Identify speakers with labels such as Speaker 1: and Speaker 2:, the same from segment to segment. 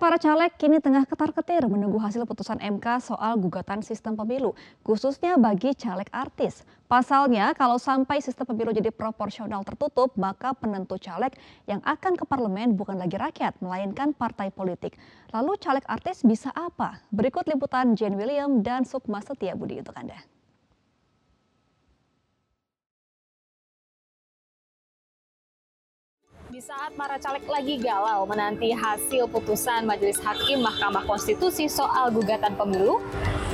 Speaker 1: para caleg kini tengah ketar-ketir menunggu hasil putusan MK soal gugatan sistem pemilu, khususnya bagi caleg artis. Pasalnya, kalau sampai sistem pemilu jadi proporsional tertutup, maka penentu caleg yang akan ke parlemen bukan lagi rakyat, melainkan partai politik. Lalu caleg artis bisa apa? Berikut liputan Jane William dan Sukma Setia Budi untuk Anda.
Speaker 2: Saat para caleg lagi galau menanti hasil putusan Majelis Hakim Mahkamah Konstitusi soal gugatan pemilu,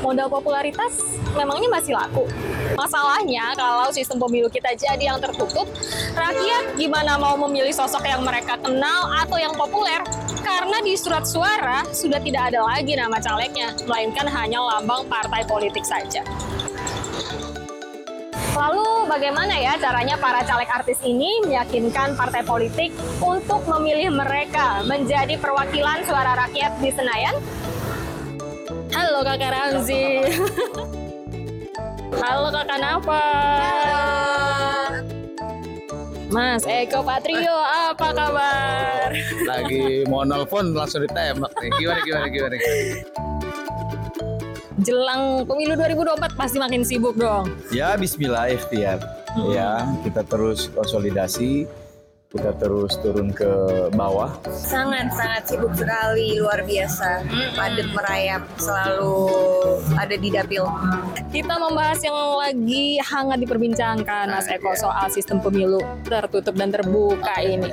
Speaker 2: modal popularitas memangnya masih laku. Masalahnya kalau sistem pemilu kita jadi yang tertutup, rakyat gimana mau memilih sosok yang mereka kenal atau yang populer? Karena di surat suara sudah tidak ada lagi nama calegnya, melainkan hanya lambang partai politik saja. Lalu bagaimana ya caranya para caleg artis ini meyakinkan partai politik untuk memilih mereka menjadi perwakilan suara rakyat di Senayan? Halo Kakak Ramzi. Halo Kakak Napa. Mas Eko Patrio, apa kabar?
Speaker 3: Lagi mau nelpon langsung ditembak nih. Gimana gimana gimana? gimana?
Speaker 2: Jelang pemilu 2024 pasti makin sibuk dong.
Speaker 3: Ya Bismillah ikhtiar. Hmm. Ya kita terus konsolidasi kita terus turun ke bawah.
Speaker 4: Sangat sangat sibuk sekali, luar biasa. Padat merayap, selalu ada di dapil.
Speaker 2: Kita membahas yang lagi hangat diperbincangkan Mas Eko soal sistem pemilu tertutup dan terbuka ini.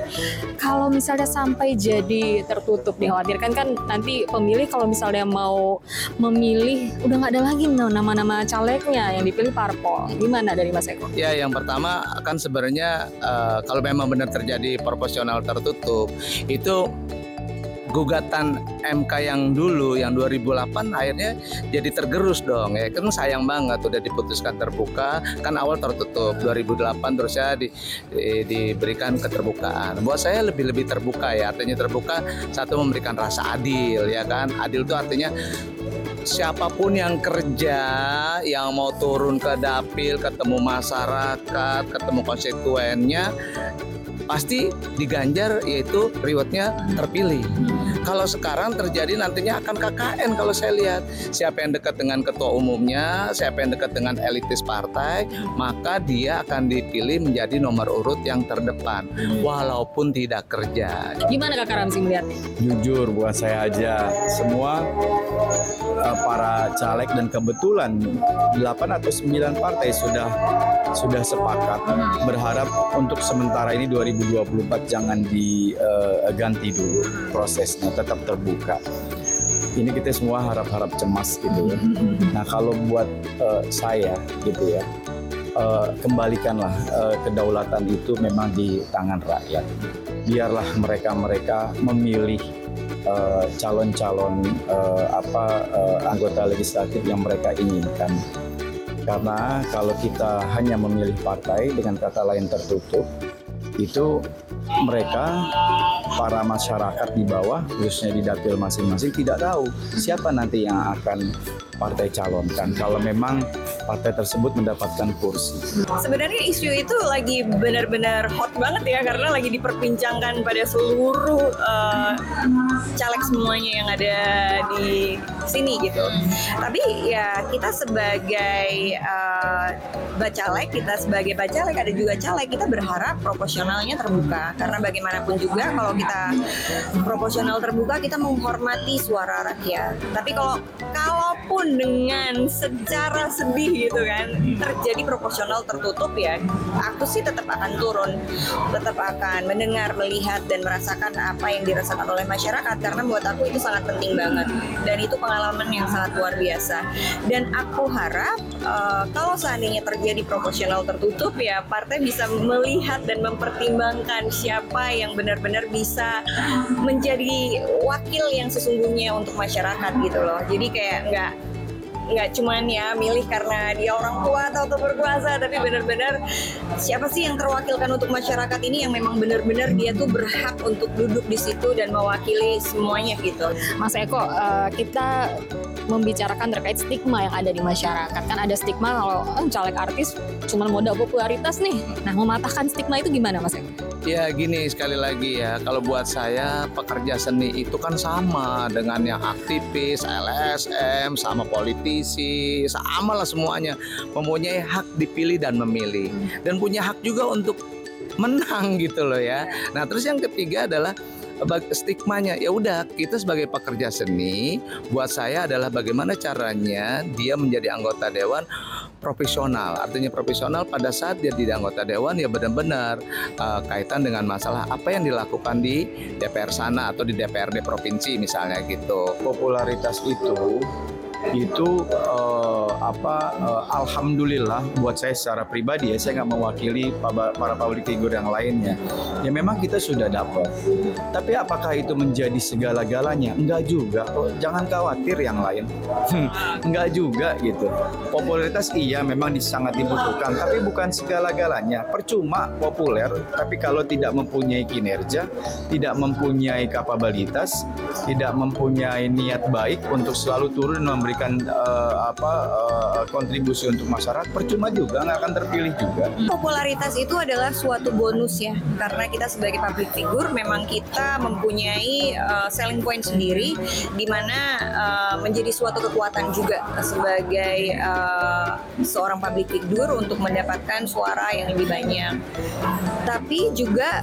Speaker 2: Kalau misalnya sampai jadi tertutup dikhawatirkan kan nanti pemilih kalau misalnya mau memilih udah nggak ada lagi nama-nama calegnya yang dipilih parpol. Gimana dari Mas Eko?
Speaker 3: Ya yang pertama kan sebenarnya uh, kalau memang benar terjadi jadi proporsional tertutup. Itu gugatan MK yang dulu yang 2008 akhirnya jadi tergerus dong ya kan? Sayang banget udah diputuskan terbuka kan awal tertutup. 2008 terus ya di, di, diberikan keterbukaan. Buat saya lebih lebih terbuka ya artinya terbuka satu memberikan rasa adil ya kan? Adil itu artinya siapa pun yang kerja yang mau turun ke dapil ketemu masyarakat ketemu konstituennya pasti diganjar yaitu rewardnya terpilih. Kalau sekarang terjadi nantinya akan KKN kalau saya lihat siapa yang dekat dengan ketua umumnya, siapa yang dekat dengan elitis partai, maka dia akan dipilih menjadi nomor urut yang terdepan walaupun tidak kerja.
Speaker 2: Gimana Kak Ramzi melihatnya?
Speaker 5: Jujur buat saya aja semua uh, para caleg dan kebetulan 8 atau 9 partai sudah sudah sepakat berharap untuk sementara ini 2024 jangan diganti uh, dulu prosesnya tetap terbuka ini kita semua harap-harap cemas gitu ya. Nah kalau buat uh, saya gitu ya, uh, kembalikanlah uh, kedaulatan itu memang di tangan rakyat. Biarlah mereka-mereka memilih calon-calon uh, apa uh, anggota legislatif yang mereka inginkan. Karena kalau kita hanya memilih partai dengan kata lain tertutup, itu mereka para masyarakat di bawah khususnya di dapil masing-masing tidak tahu siapa nanti yang akan partai calonkan kalau memang partai tersebut mendapatkan kursi.
Speaker 4: Sebenarnya isu itu lagi benar-benar hot banget ya karena lagi diperbincangkan pada seluruh uh, caleg semuanya yang ada di sini gitu. Tapi ya kita sebagai uh, bacalek, kita sebagai bacalek ada juga caleg kita berharap proporsionalnya terbuka. Karena bagaimanapun juga kalau kita proporsional terbuka kita menghormati suara rakyat. Tapi kalau kalaupun dengan secara sedih gitu kan terjadi proporsional tertutup ya, aku sih tetap akan turun, tetap akan mendengar, melihat dan merasakan apa yang dirasakan oleh masyarakat. Karena buat aku itu sangat penting banget dan itu pengalaman yang sangat luar biasa. Dan aku harap uh, kalau seandainya terjadi proporsional tertutup ya partai bisa melihat dan mempertimbangkan siapa yang benar-benar bisa menjadi wakil yang sesungguhnya untuk masyarakat gitu loh. Jadi kayak nggak nggak cuman ya milih karena dia orang tua atau, atau berkuasa tapi benar-benar siapa sih yang terwakilkan untuk masyarakat ini yang memang benar-benar dia tuh berhak untuk duduk di situ dan mewakili semuanya gitu.
Speaker 2: Mas Eko uh, kita membicarakan terkait stigma yang ada di masyarakat. Kan ada stigma kalau oh, caleg artis cuma modal popularitas nih. Nah, mematahkan stigma itu gimana Mas Eko?
Speaker 3: Ya gini sekali lagi ya, kalau buat saya pekerja seni itu kan sama dengan yang aktivis, LSM, sama politisi, sama lah semuanya. Mempunyai hak dipilih dan memilih. Dan punya hak juga untuk menang gitu loh ya. Nah terus yang ketiga adalah stigmanya. Ya udah kita sebagai pekerja seni buat saya adalah bagaimana caranya dia menjadi anggota dewan profesional. Artinya profesional pada saat dia jadi anggota dewan ya benar-benar uh, kaitan dengan masalah apa yang dilakukan di DPR sana atau di DPRD provinsi misalnya gitu.
Speaker 5: Popularitas itu itu eh, apa eh, alhamdulillah buat saya secara pribadi ya saya nggak mewakili para, public figure yang lainnya ya. Memang kita sudah dapat tapi apakah itu menjadi segala-galanya? Enggak juga Oh, jangan khawatir yang lain. Enggak juga gitu. Popularitas iya memang sangat dibutuhkan. Tapi bukan segala-galanya. Percuma populer tapi kalau tidak mempunyai kinerja tidak mempunyai kapabilitas tidak mempunyai niat baik untuk selalu turun memberikan eh, apa eh, kontribusi untuk masyarakat percuma juga nggak akan terpilih juga.
Speaker 4: Popularitas itu adalah suatu bonus ya karena kita sebagai public figure memang kita mempunyai uh, selling point sendiri di mana uh, menjadi suatu kekuatan juga sebagai uh, seorang public figure untuk mendapatkan suara yang lebih banyak. Tapi juga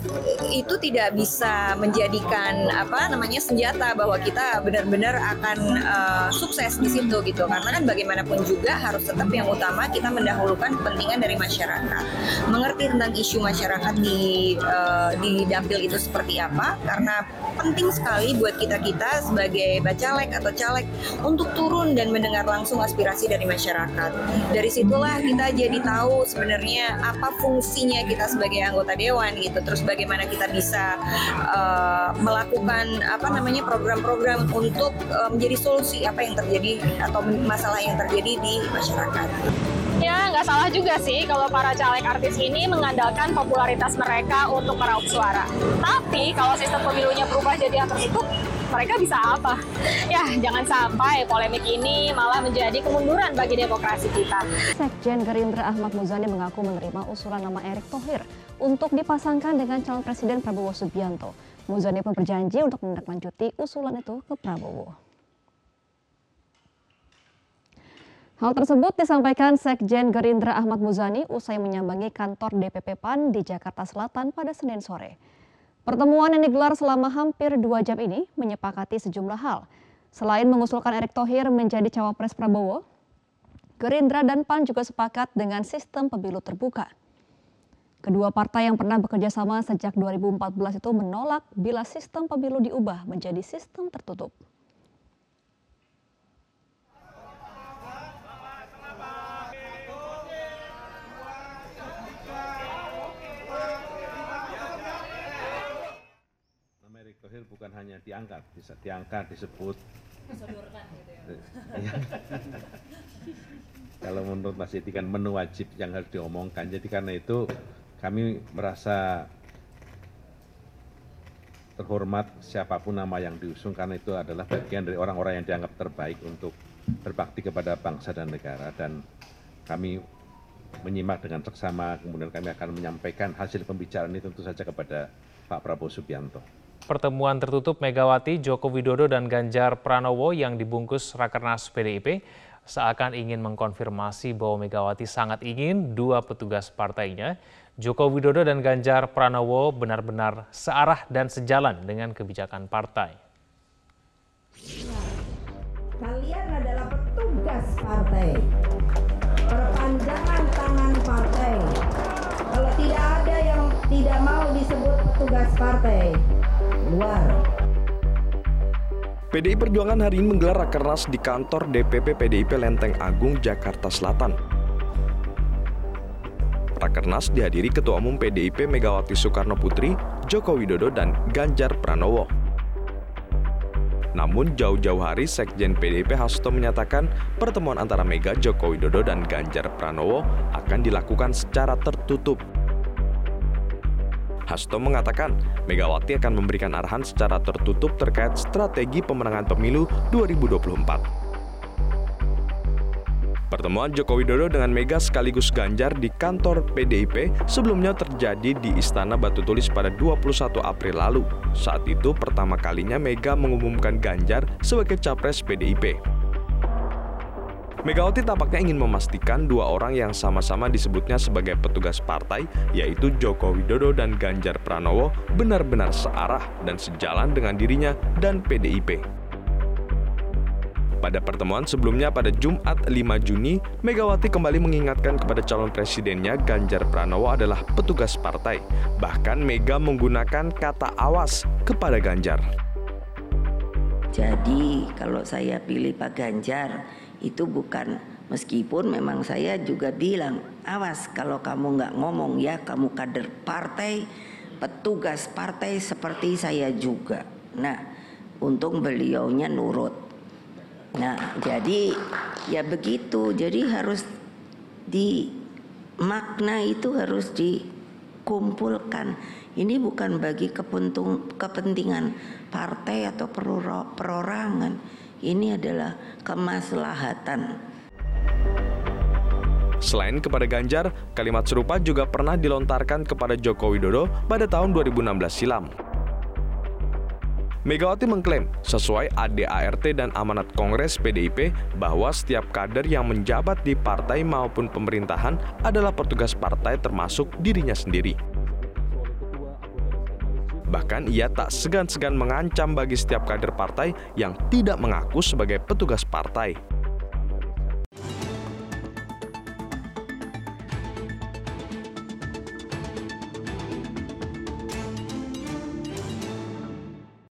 Speaker 4: itu tidak bisa menjadikan apa namanya senjata bahwa kita benar-benar akan uh, sukses di situ gitu. Karena kan bagaimanapun juga harus tetap yang utama kita mendahulukan kepentingan dari masyarakat. Mengerti tentang isu masyarakat di uh, di dapil itu seperti apa karena penting sekali buat kita kita sebagai bacalek atau caleg untuk turun dan mendengar langsung aspirasi dari masyarakat. Dari situlah kita jadi tahu sebenarnya apa fungsinya kita sebagai anggota dewan gitu terus bagaimana kita bisa uh, melakukan apa namanya program-program untuk uh, menjadi solusi apa yang terjadi atau masalah yang terjadi di masyarakat.
Speaker 2: Ya, nggak salah juga sih kalau para caleg artis ini mengandalkan popularitas mereka untuk meraup suara. Tapi kalau sistem pemilunya berubah jadi yang tertutup, mereka bisa apa? Ya, jangan sampai polemik ini malah menjadi kemunduran bagi demokrasi kita.
Speaker 1: Sekjen Gerindra Ahmad Muzani mengaku menerima usulan nama Erick Thohir untuk dipasangkan dengan calon presiden Prabowo Subianto. Muzani pun berjanji untuk menindaklanjuti usulan itu ke Prabowo. Hal tersebut disampaikan Sekjen Gerindra Ahmad Muzani usai menyambangi kantor DPP PAN di Jakarta Selatan pada Senin sore. Pertemuan yang digelar selama hampir dua jam ini menyepakati sejumlah hal. Selain mengusulkan Erick Thohir menjadi cawapres Prabowo, Gerindra dan PAN juga sepakat dengan sistem pemilu terbuka. Kedua partai yang pernah bekerja sama sejak 2014 itu menolak bila sistem pemilu diubah menjadi sistem tertutup.
Speaker 6: Diangkat, bisa diangkat, disebut. Iya. Kalau menurut Mas Yeti kan menu wajib yang harus diomongkan. Jadi karena itu kami merasa terhormat siapa pun nama yang diusung karena itu adalah bagian dari orang-orang yang dianggap terbaik untuk berbakti kepada bangsa dan negara dan kami menyimak dengan seksama kemudian kami akan menyampaikan hasil pembicaraan ini tentu saja kepada Pak Prabowo Subianto.
Speaker 7: Pertemuan tertutup Megawati, Joko Widodo, dan Ganjar Pranowo yang dibungkus Rakernas PDIP seakan ingin mengkonfirmasi bahwa Megawati sangat ingin dua petugas partainya, Joko Widodo dan Ganjar Pranowo benar-benar searah dan sejalan dengan kebijakan partai.
Speaker 8: Kalian adalah petugas partai, perpanjangan tangan partai. Kalau tidak ada yang tidak mau disebut petugas partai, luar.
Speaker 9: PDI Perjuangan hari ini menggelar rakernas di kantor DPP PDIP Lenteng Agung, Jakarta Selatan. Rakernas dihadiri Ketua Umum PDIP Megawati Soekarno Putri, Joko Widodo, dan Ganjar Pranowo. Namun jauh-jauh hari Sekjen PDIP Hasto menyatakan pertemuan antara Mega Joko Widodo dan Ganjar Pranowo akan dilakukan secara tertutup. Hasto mengatakan Megawati akan memberikan arahan secara tertutup terkait strategi pemenangan pemilu 2024. Pertemuan Joko Widodo dengan Mega sekaligus Ganjar di kantor PDIP sebelumnya terjadi di Istana Batu Tulis pada 21 April lalu. Saat itu pertama kalinya Mega mengumumkan Ganjar sebagai capres PDIP. Megawati tampaknya ingin memastikan dua orang yang sama-sama disebutnya sebagai petugas partai, yaitu Joko Widodo dan Ganjar Pranowo, benar-benar searah dan sejalan dengan dirinya dan PDIP. Pada pertemuan sebelumnya pada Jumat 5 Juni, Megawati kembali mengingatkan kepada calon presidennya Ganjar Pranowo adalah petugas partai. Bahkan Mega menggunakan kata awas kepada Ganjar.
Speaker 8: Jadi kalau saya pilih Pak Ganjar itu bukan meskipun memang saya juga bilang awas kalau kamu nggak ngomong ya kamu kader partai petugas partai seperti saya juga. Nah untung beliaunya nurut Nah, jadi ya begitu. Jadi harus di makna itu harus dikumpulkan. Ini bukan bagi kepentung, kepentingan partai atau perorangan. Ini adalah kemaslahatan.
Speaker 9: Selain kepada Ganjar, kalimat serupa juga pernah dilontarkan kepada Joko Widodo pada tahun 2016 silam. Megawati mengklaim sesuai ADART dan amanat Kongres PDIP bahwa setiap kader yang menjabat di partai maupun pemerintahan adalah petugas partai termasuk dirinya sendiri. Bahkan ia tak segan-segan mengancam bagi setiap kader partai yang tidak mengaku sebagai petugas partai.